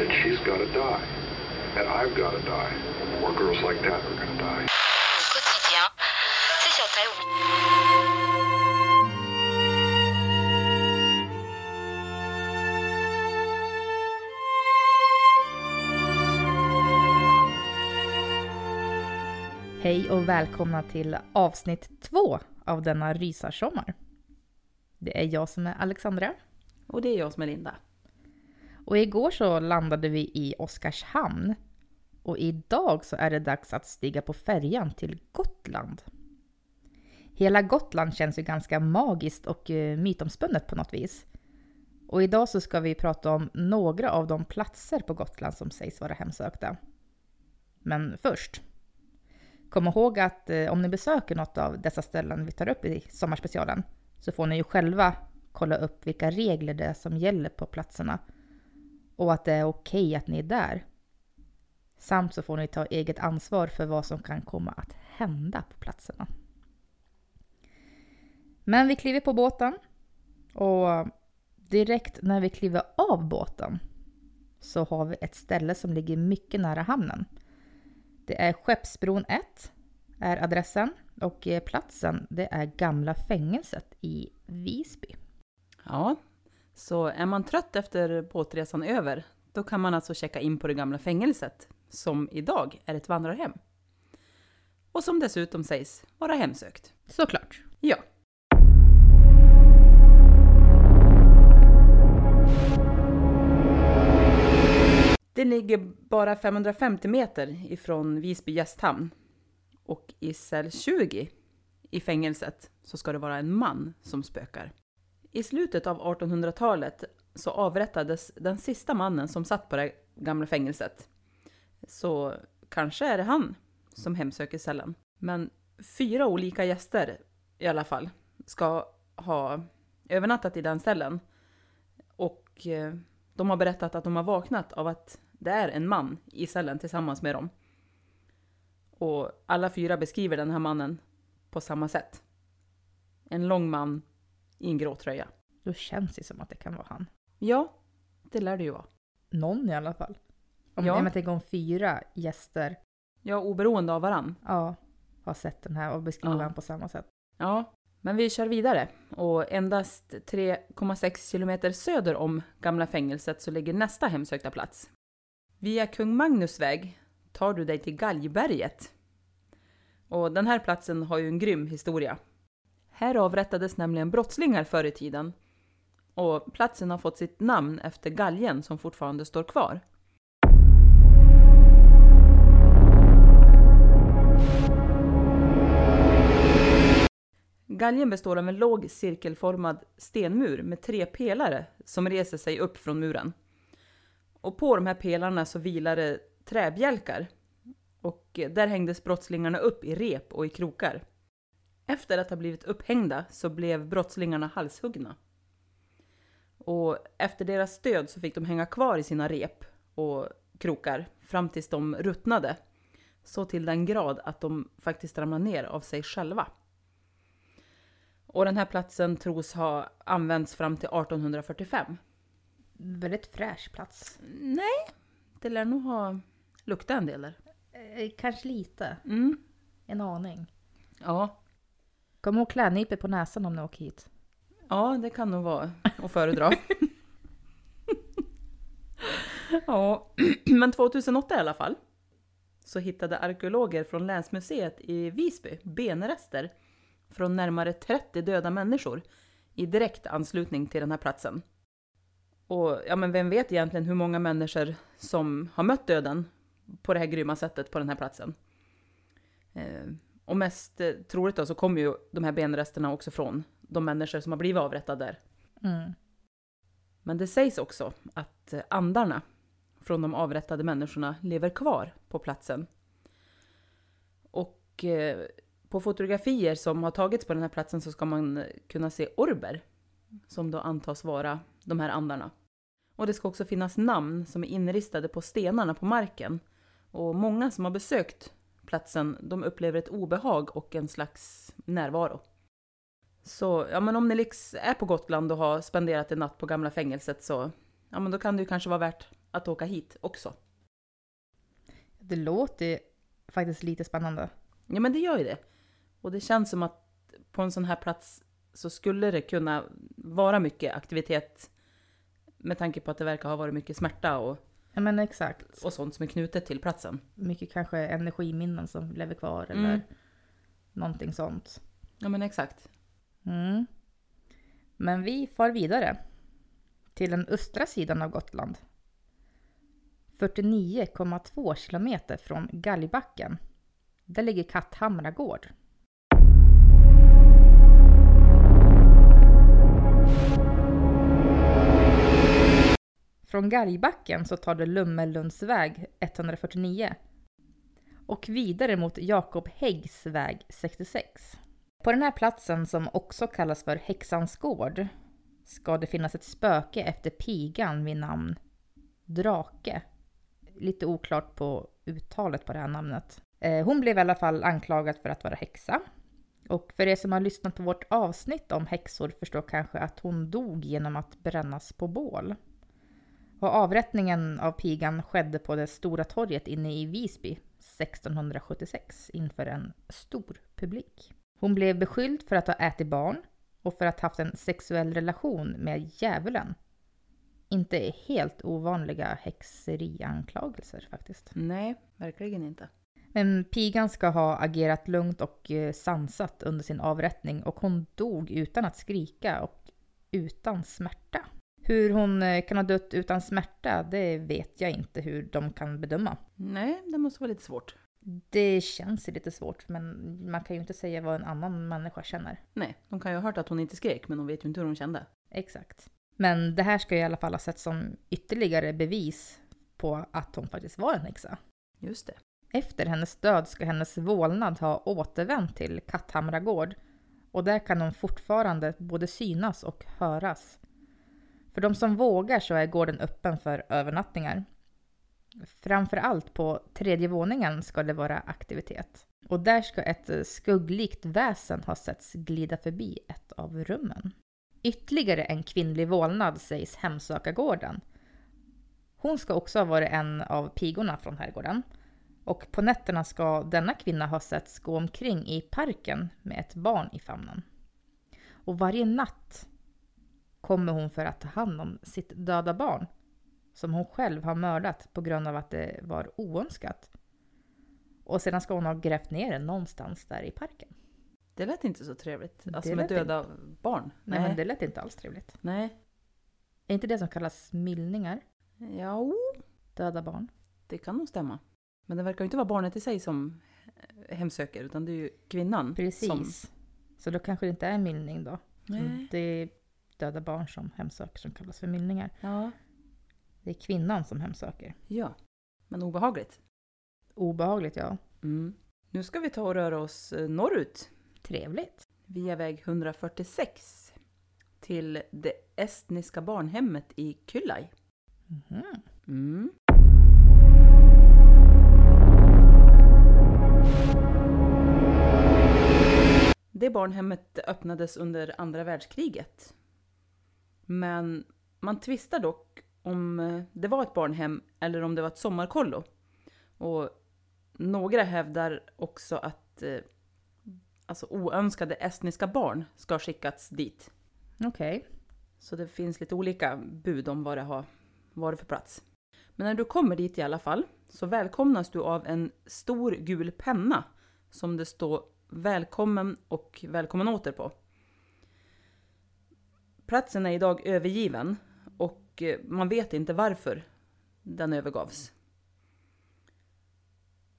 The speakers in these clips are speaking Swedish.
Said, she's got to die. And I've got to die. More girls like that are going to die. Hej och välkomna till avsnitt två av denna rysarsommar. Det är jag som är Alexandra. Och det är jag som är Linda. Och igår så landade vi i Oskarshamn. Och idag så är det dags att stiga på färjan till Gotland. Hela Gotland känns ju ganska magiskt och eh, mytomspunnet på något vis. Och idag så ska vi prata om några av de platser på Gotland som sägs vara hemsökta. Men först. Kom ihåg att eh, om ni besöker något av dessa ställen vi tar upp i sommarspecialen så får ni ju själva kolla upp vilka regler det är som gäller på platserna och att det är okej att ni är där. Samt så får ni ta eget ansvar för vad som kan komma att hända på platserna. Men vi kliver på båten och direkt när vi kliver av båten så har vi ett ställe som ligger mycket nära hamnen. Det är Skeppsbron 1 är adressen och platsen det är gamla fängelset i Visby. Ja, så är man trött efter båtresan över, då kan man alltså checka in på det gamla fängelset, som idag är ett vandrarhem. Och som dessutom sägs vara hemsökt. Såklart. Ja. Det ligger bara 550 meter ifrån Visby gästhamn. Och i cell 20 i fängelset så ska det vara en man som spökar. I slutet av 1800-talet så avrättades den sista mannen som satt på det gamla fängelset. Så kanske är det han som hemsöker cellen. Men fyra olika gäster i alla fall ska ha övernattat i den cellen. Och eh, de har berättat att de har vaknat av att det är en man i cellen tillsammans med dem. Och alla fyra beskriver den här mannen på samma sätt. En lång man i en grå tröja. Då känns det som att det kan vara han. Ja, det lär det ju vara. Någon i alla fall. Om, Ja. ja. Jag tänker om fyra gäster Ja, oberoende av varann. ja, har sett den här och beskriver Ja. den på samma sätt. Ja, men vi kör vidare. Och endast 3,6 kilometer söder om gamla fängelset så ligger nästa hemsökta plats. Via Kung Magnus väg tar du dig till Galgberget. Och den här platsen har ju en grym historia. Här avrättades nämligen brottslingar förr i tiden. Och platsen har fått sitt namn efter galgen som fortfarande står kvar. Galgen består av en låg cirkelformad stenmur med tre pelare som reser sig upp från muren. Och på de här pelarna så vilar det träbjälkar. Och där hängdes brottslingarna upp i rep och i krokar. Efter att ha blivit upphängda så blev brottslingarna halshuggna. Och efter deras död så fick de hänga kvar i sina rep och krokar fram tills de ruttnade. Så till den grad att de faktiskt ramlade ner av sig själva. Och den här platsen tros ha använts fram till 1845. Väldigt fräsch plats. Nej, det lär nog ha luktat en del där. Eh, kanske lite. Mm. En aning. Ja, Kom ihåg klädnypor på näsan om ni åker hit. ja, det kan nog vara att föredra. ja, men 2008 i alla fall så hittade arkeologer från Länsmuseet i Visby benrester från närmare 30 döda människor i direkt anslutning till den här platsen. Och ja, men vem vet egentligen hur många människor som har mött döden på det här grymma sättet på den här platsen. Och mest eh, troligt då så kommer ju de här benresterna också från de människor som har blivit avrättade där. Mm. Men det sägs också att eh, andarna från de avrättade människorna lever kvar på platsen. Och eh, på fotografier som har tagits på den här platsen så ska man kunna se orber som då antas vara de här andarna. Och det ska också finnas namn som är inristade på stenarna på marken. Och många som har besökt platsen, de upplever ett obehag och en slags närvaro. Så ja, men om ni liksom är på Gotland och har spenderat en natt på gamla fängelset så ja, men då kan det ju kanske vara värt att åka hit också. Det låter faktiskt lite spännande. Ja, men det gör ju det. Och det känns som att på en sån här plats så skulle det kunna vara mycket aktivitet med tanke på att det verkar ha varit mycket smärta och, Ja men exakt. och sånt som är knutet till platsen. Mycket kanske energiminnen som lever kvar Mm. eller någonting sånt. Ja, men exakt. Mm. Men vi far vidare till den östra sidan av Gotland. 49,2 kilometer från Galgbacken. Där ligger Katthamra gård. Från Gargbacken så tar det Lummelundsväg 149 och vidare mot Jakob Häggs väg 66. På den här platsen som också kallas för Häxans gård ska det finnas ett spöke efter pigan vid namn Drake. Lite oklart på uttalet på det här namnet. Eh, hon blev i alla fall anklagad för att vara häxa. Och för er som har lyssnat på vårt avsnitt om häxor förstår kanske att hon dog genom att brännas på bål. Och avrättningen av pigan skedde på det stora torget inne i Visby 1676 inför en stor publik. Hon blev beskylld för att ha ätit barn och för att ha haft en sexuell relation med djävulen. Inte helt ovanliga häxerianklagelser faktiskt. Nej, verkligen inte. Men pigan ska ha agerat lugnt och eh, sansat under sin avrättning och hon dog utan att skrika och utan smärta. Hur hon eh, kan ha dött utan smärta, det vet jag inte hur de kan bedöma. Nej, det måste vara lite svårt. Det känns lite svårt, men man kan ju inte säga vad en annan människa känner. Nej, de kan ju ha hört att hon inte skrek, men de vet ju inte hur hon kände. Exakt. Men det här ska i alla fall ha sett som ytterligare bevis på att hon faktiskt var en häxa. Just det. Efter hennes död ska hennes vålnad ha återvänt till Katthamra gård och där kan hon fortfarande både synas och höras. För de som vågar så är gården öppen för övernattningar. Framförallt på tredje våningen ska det vara aktivitet. Och där ska ett skugglikt väsen ha setts glida förbi ett av rummen. Ytterligare en kvinnlig vålnad sägs hemsöka gården. Hon ska också ha varit en av pigorna från herrgården. Och på nätterna ska denna kvinna ha setts gå omkring i parken med ett barn i famnen. Och varje natt kommer hon för att ta hand om sitt döda barn som hon själv har mördat på grund av att det var oönskat. Och sedan ska hon ha grävt ner det någonstans där i parken. Det lät inte så trevligt. Det Alltså med döda barn. Nej, men det lät inte alls trevligt. Nej. Är inte det som kallas myllningar? Ja, Döda barn? det kan nog stämma. Men det verkar ju inte vara barnet i sig som eh, hemsöker, utan det är ju kvinnan som, Precis. Så då kanske det inte är myllning då. Nej. Det är döda barn som hemsöker som kallas för myllningar. Ja. Det är kvinnan som hemsöker. Ja. Men obehagligt. Obehagligt ja. Mm. Nu ska vi ta och röra oss eh, norrut. Trevligt. Via väg 146. Till det estniska barnhemmet i Kylaj. Mhm. Mm. Det barnhemmet öppnades under andra världskriget. Men man tvistar dock om eh, det var ett barnhem eller om det var ett sommarkollo. Och några hävdar också att eh, alltså oönskade estniska barn ska ha skickats dit. Okej. Så det finns lite olika bud om vad det har varit för plats. Men när du kommer dit i alla fall så välkomnas du av en stor gul penna som det står Välkommen och Välkommen åter på. Platsen är idag övergiven och eh, man vet inte varför den övergavs.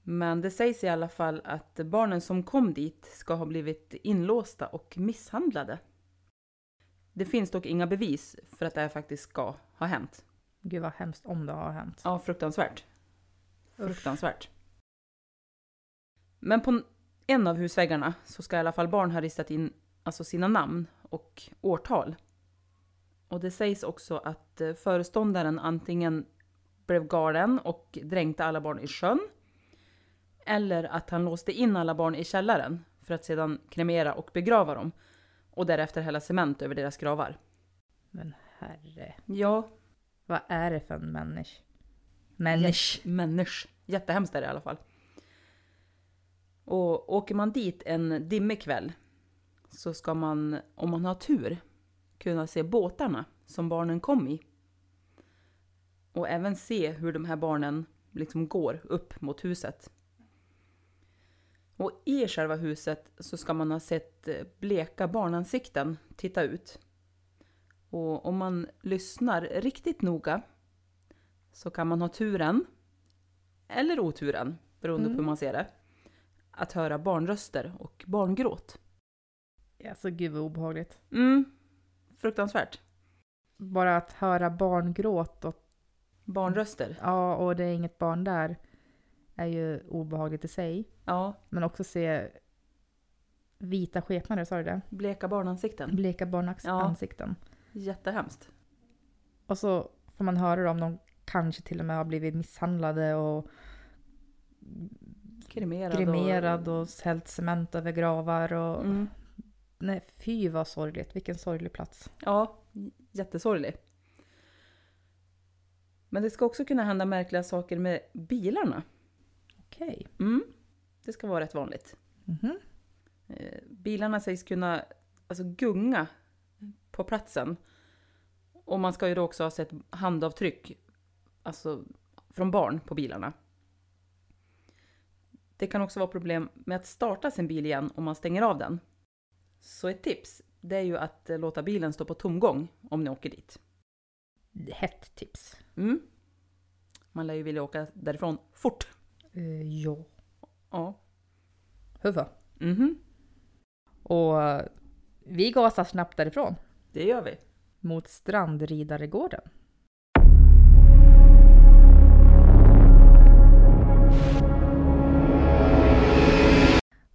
Men det sägs i alla fall att barnen som kom dit ska ha blivit inlåsta och misshandlade. Det finns dock inga bevis för att det här faktiskt ska ha hänt. Gud vad hemskt om det har hänt. Ja, fruktansvärt. Usch. Fruktansvärt. Men på en av husväggarna så ska i alla fall barn ha ristat in alltså sina namn och årtal. Och det sägs också att eh, föreståndaren antingen blev galen och dränkte alla barn i sjön. Eller att han låste in alla barn i källaren för att sedan kremera och begrava dem. Och därefter hälla cement över deras gravar. Men herre. Ja, Vad är det för en människa? Människa. Människ. Jättehemskt är det i alla fall. Och åker man dit en dimmig kväll så ska man, om man har tur, kunna se båtarna som barnen kom i. Och även se hur de här barnen liksom går upp mot huset. Och i själva huset så ska man ha sett eh, bleka barnansikten titta ut. Och om man lyssnar riktigt noga så kan man ha turen, eller oturen, beroende på hur man ser det, att höra barnröster och barngråt. Alltså gud vad obehagligt. Mm, fruktansvärt. Bara att höra barngråt och Barnröster. ja, och det är inget barn där är ju obehagligt i sig. Ja, Men också se vita skepnader, sa du det? bleka barnansikten. Bleka barnaks Ja. Jättehemskt. Och så får man höra om de kanske till och med har blivit misshandlade och Kremerad. grimerad och hällt cement över gravar och... Mm. Nej, fy vad sorgligt. Vilken sorglig plats. Ja, jättesorglig. Men det ska också kunna hända märkliga saker med bilarna. Okej. Mm, det ska vara rätt vanligt. Mhm. Eh, Bilarna sägs kunna alltså, gunga på platsen. Och man ska ju då också ha sett handavtryck alltså, från barn på bilarna. Det kan också vara problem med att starta sin bil igen om man stänger av den. Så ett tips, det är ju att eh, låta bilen stå på tomgång om ni åker dit. Hett tips. Mm. Man lär ju vilja åka därifrån fort. Uh, ja. Ja. Huvud. Mhm, Och eh, vi gasar snabbt därifrån. det gör vi. Mot Strandridaregården.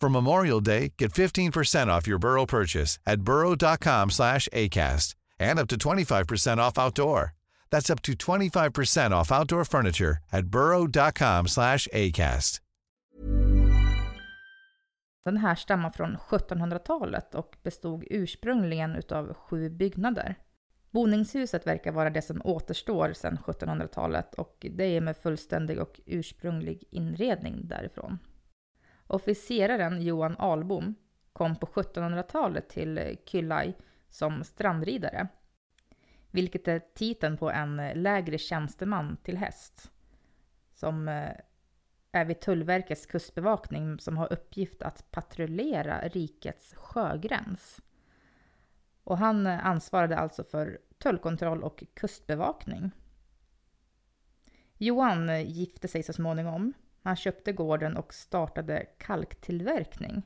For Memorial Day, get 15% off your Burrow purchase at burrow.com slash ACAST and up to 25% off outdoor. That's up to 25% off outdoor furniture at burrow.com slash acast. Den härstammar från 1700-talet och bestod ursprungligen utav sju byggnader. Boningshuset verkar vara det som återstår sedan 1700-talet och det är med fullständig och ursprunglig inredning därifrån. Officeraren Johan Albom kom på 1700-talet till Kyllai som strandridare, vilket är titeln på en lägre tjänsteman till häst, som eh, är vid Tullverkets kustbevakning som har uppgift att patrullera rikets sjögräns. Och han ansvarade alltså för tullkontroll och kustbevakning. Johan gifte sig så småningom. Han köpte gården och startade kalktillverkning.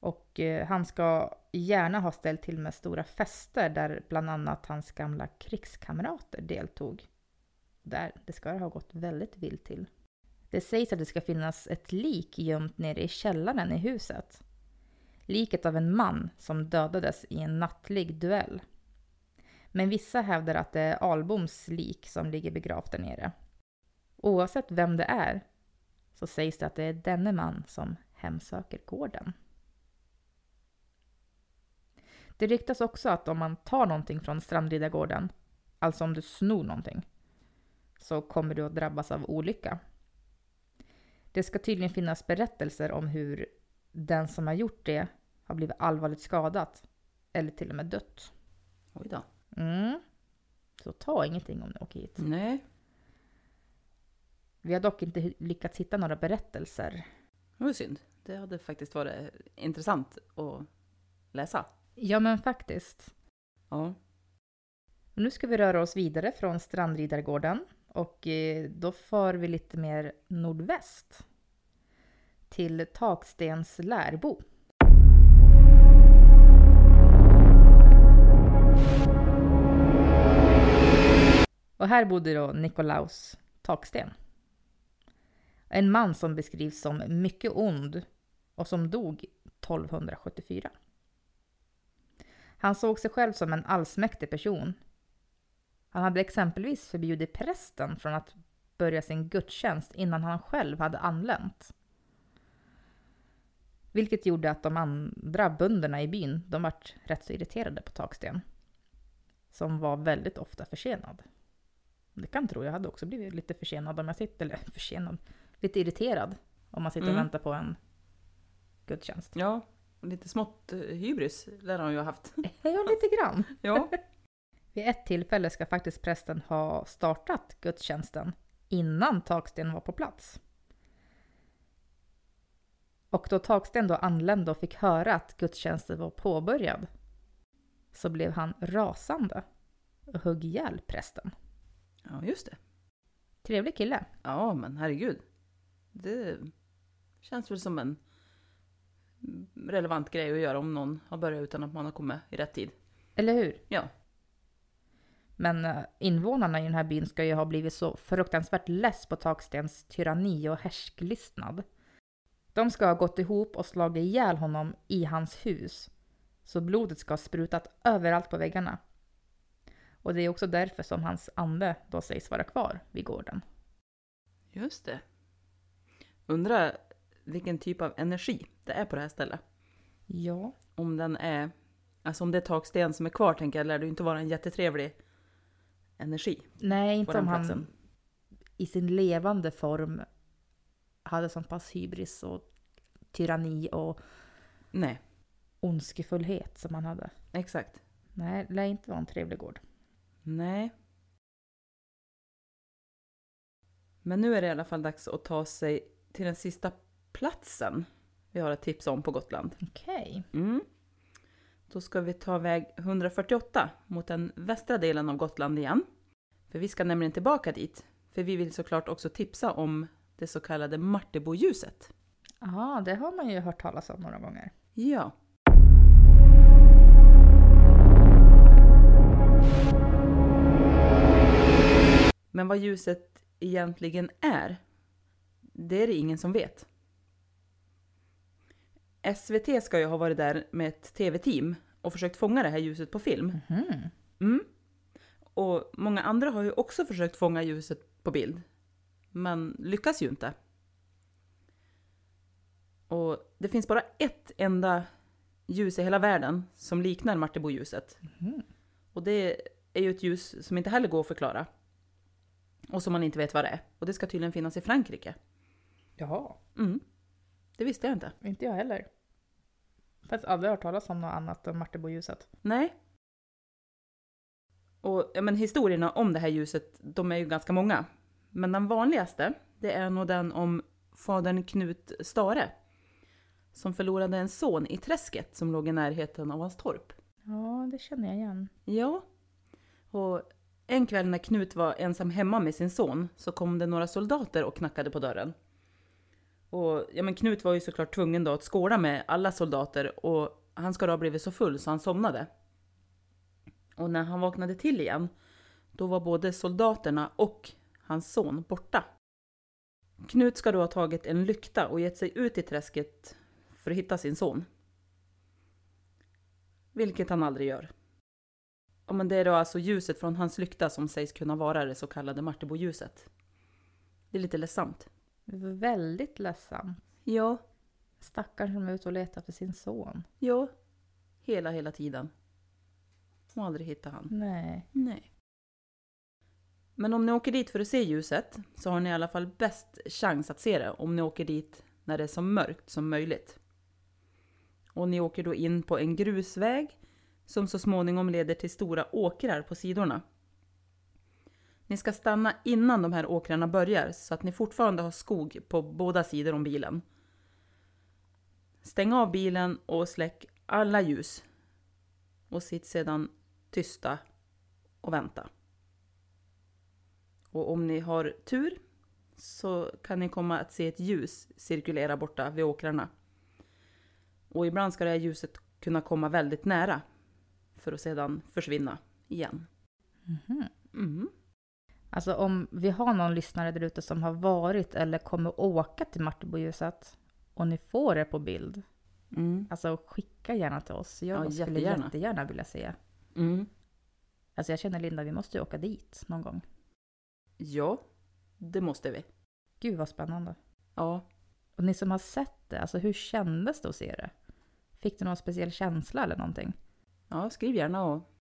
Och eh, han ska gärna ha ställt till med stora fester där bland annat hans gamla krigskamrater deltog. Där det ska ha gått väldigt vilt till. Det sägs att det ska finnas ett lik gömt nere i källaren i huset. Liket av en man som dödades i en nattlig duell. Men vissa hävdar att det är Alboms lik som ligger begravt där nere. Oavsett vem det är så sägs det att det är denne man som hemsöker gården. Det ryktas också att om man tar någonting från Strandridargården, alltså om du snor någonting, så kommer du att drabbas av olycka. Det ska tydligen finnas berättelser om hur den som har gjort det har blivit allvarligt skadat eller till och med dött. Oj då. Mm. Så ta ingenting om ni åker hit. Nej, Vi har dock inte lyckats hitta några berättelser. det var synd. Det hade faktiskt varit intressant att läsa. Ja, men faktiskt. Ja. Nu ska vi röra oss vidare från Strandridargården och eh, då för vi lite mer nordväst till Takstens Lärbo. Och här bodde då Nikolaus Taksten. En man som beskrivs som mycket ond och som dog 1274. Han såg sig själv som en allsmäktig person. Han hade exempelvis förbjudit prästen från att börja sin gudstjänst innan han själv hade anlänt. Vilket gjorde att de andra bönderna i byn, de vart rätt så irriterade på Taksten. Som var väldigt ofta försenad. Det kan tro, jag hade också blivit lite försenad om jag sitter, eller försenad, lite irriterad om man sitter och Mm. väntar på en gudstjänst. ja, och lite smått eh, hybris lär han ju ha haft. Ja, lite grann. Ja. Vid ett tillfälle ska faktiskt prästen ha startat gudstjänsten innan Taksten var på plats. Och då Taksten då anlände och fick höra att gudstjänsten var påbörjad så blev han rasande och högg ihjäl prästen. ja, just det. Trevlig kille. Ja, men herregud. Det känns väl som en relevant grej att göra om någon har börjat utan att man har kommit i rätt tid. Eller hur? Ja. Men eh, invånarna i den här byn ska ju ha blivit så fruktansvärt less på Takstens tyranni och härsklystnad. De ska ha gått ihop och slagit ihjäl honom i hans hus. Så blodet ska ha sprutat överallt på väggarna. Och det är också därför som hans ande då sägs vara kvar vid gården. Just det. Undrar vilken typ av energi det är på det här stället. Ja. Om den är, alltså om det är taksten som är kvar tänker jag, lär det ju inte vara en jättetrevlig energi Nej, inte om han platsen. i sin levande form hade sån pass hybris och tyranni och Nej, ondskefullhet som han hade. exakt. Nej, det lär inte vara en trevlig gård. Nej. Men nu är det i alla fall dags att ta sig till den sista platsen vi har ett tips om på Gotland. Okej. Mm. Då ska vi ta väg 148 mot den västra delen av Gotland igen. För vi ska nämligen tillbaka dit. För vi vill såklart också tipsa om det så kallade Marteboljuset. Ja, det har man ju hört talas om några gånger. Ja. Men vad ljuset egentligen är, det är det ingen som vet. SVT ska ju ha varit där med ett tv-team och försökt fånga det här ljuset på film. Mhm. Mm. Och många andra har ju också försökt fånga ljuset på bild. Men lyckas ju inte. Och det finns bara ett enda ljus i hela världen som liknar Martebo-ljuset. Och det är ju ett ljus som inte heller går att förklara. Och som man inte vet vad det är. Och det ska tydligen finnas i Frankrike. Jaha, Mm. Det visste jag inte. inte jag heller. Faktiskt aldrig hört talas om något annat än Martebo-ljuset. Nej. Och ja, men historierna om det här ljuset, de är ju ganska många. Men den vanligaste, det är nog den om fadern Knut Stare. Som förlorade en son i träsket som låg i närheten av hans torp. Ja, det känner jag igen. Ja. Och en kväll när Knut var ensam hemma med sin son så kom det några soldater och knackade på dörren. Och ja, men Knut var ju såklart tvungen då att skåla med alla soldater och han ska då ha blivit så full så han somnade. Och när han vaknade till igen, då var både soldaterna och hans son borta. Knut ska då ha tagit en lykta och gett sig ut i träsket för att hitta sin son. Vilket han aldrig gör. Ja, men det är då alltså ljuset från hans lykta som sägs kunna vara det så kallade Martebo-ljuset. Det är lite ledsamt. Väldigt ledsam. Ja, Stackaren som är ute och letar efter sin son. ja. Hela, hela tiden. Och aldrig hittar han. Nej. Nej. Men om ni åker dit för att se ljuset så har ni i alla fall bäst chans att se det om ni åker dit när det är så mörkt som möjligt. Och ni åker då in på en grusväg som så småningom leder till stora åkrar på sidorna. Ni ska stanna innan de här åkrarna börjar så att ni fortfarande har skog på båda sidor om bilen. Stäng av bilen och släck alla ljus. Och sitt sedan tysta och vänta. Och om ni har tur så kan ni komma att se ett ljus cirkulera borta vid åkrarna. Och ibland ska det här ljuset kunna komma väldigt nära för att sedan försvinna igen. Mm. Alltså om vi har någon lyssnare där ute som har varit eller kommer åka till Martebo-ljuset och ni får det på bild. Mm. Alltså skicka gärna till oss. Jag Ja, skulle jättegärna. jättegärna vilja se. Mm. Alltså jag känner Linda, vi måste ju åka dit någon gång. Ja, det måste vi. Gud vad spännande. Ja. Och ni som har sett det, alltså hur kändes det att se det? Fick du någon speciell känsla eller någonting? ja, skriv gärna och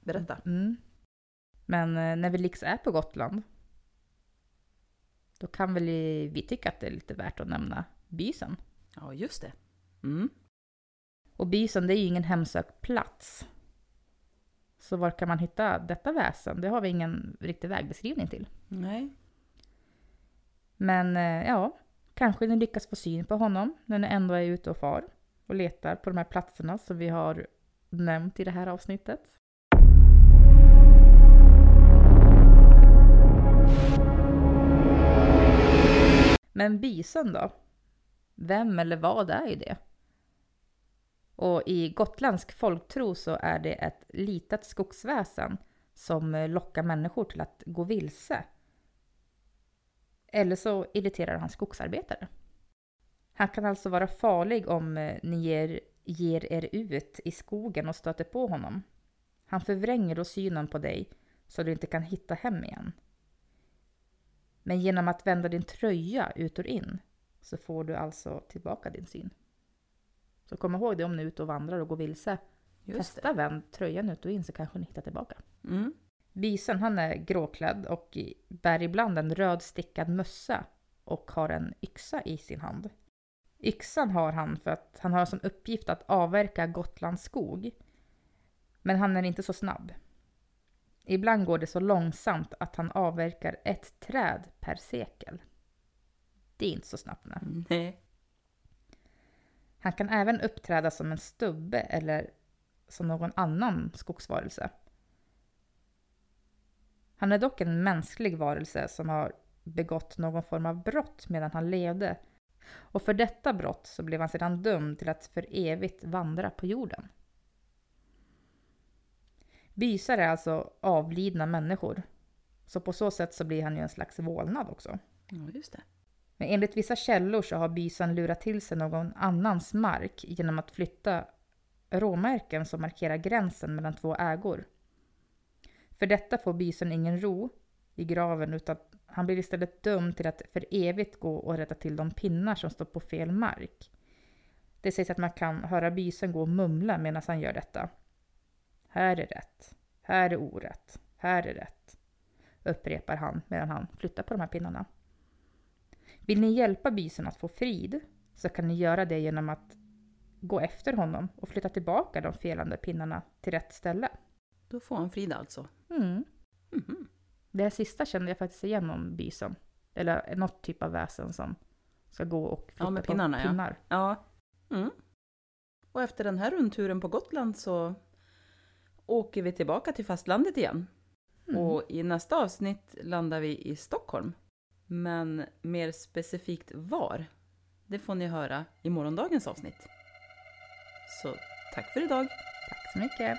berätta. Mm. Men eh, när vi liksom är på Gotland, då kan väl vi tycka att det är lite värt att nämna Bysen. Ja, just det. Mm. Och Bysen, det är ju ingen hemsökt plats. Så var kan man hitta detta väsen? Det har vi ingen riktig vägbeskrivning till. Nej. Men eh, ja, kanske ni lyckas få syn på honom när ni ändå är ute och far och letar på de här platserna som vi har nämnt i det här avsnittet. Men bisen då? Vem eller vad är ju det? Och i gotländsk folktro så är det ett litet skogsväsen som lockar människor till att gå vilse. Eller så irriterar han skogsarbetare. Han kan alltså vara farlig om eh, ni ger, ger er ut i skogen och stöter på honom. Han förvränger då synen på dig så du inte kan hitta hem igen. Men genom att vända din tröja ut och in så får du alltså tillbaka din syn. Så kom ihåg det om ni är ute och vandrar och går vilse. Just Testa vänd tröjan ut och in så kanske ni hittar tillbaka. det. Mm. Bisen han är gråklädd och bär ibland en röd stickad mössa och har en yxa i sin hand. Yxan har han för att han har som uppgift att avverka Gotlands skog. Men han är inte så snabb. Ibland går det så långsamt att han avverkar ett träd per sekel. Det är inte så snabbt. Nej. Nej. Han kan även uppträda som en stubbe eller som någon annan skogsvarelse. Han är dock en mänsklig varelse som har begått någon form av brott medan han levde. Och för detta brott så blev han sedan dömd till att för evigt vandra på jorden. Bysar är alltså avlidna människor. Så på så sätt så blir han ju en slags vålnad också. Ja, just det. Men enligt vissa källor så har bysan lurat till sig någon annans mark genom att flytta råmärken som markerar gränsen mellan två ägor. För detta får bison ingen ro i graven utan han blir istället dömd till att för evigt gå och rätta till de pinnar som står på fel mark. Det sägs att man kan höra bison gå och mumla medan han gör detta. Här är rätt. Här är orätt. Här är rätt. Upprepar han medan han flyttar på de här pinnarna. Vill ni hjälpa bison att få frid så kan ni göra det genom att gå efter honom och flytta tillbaka de felande pinnarna till rätt ställe. Då får han frid alltså. Mm. Mhm. Det här sista kände jag faktiskt igen om bison. Eller något typ av väsen som ska gå och flytta Ja, med på pinnarna, ja. pinnar. Ja. Mm. Och efter den här rundturen på Gotland så åker vi tillbaka till fastlandet igen. Mm. Och i nästa avsnitt landar vi i Stockholm. Men mer specifikt var, det får ni höra i morgondagens avsnitt. Så tack för idag! Tack så mycket.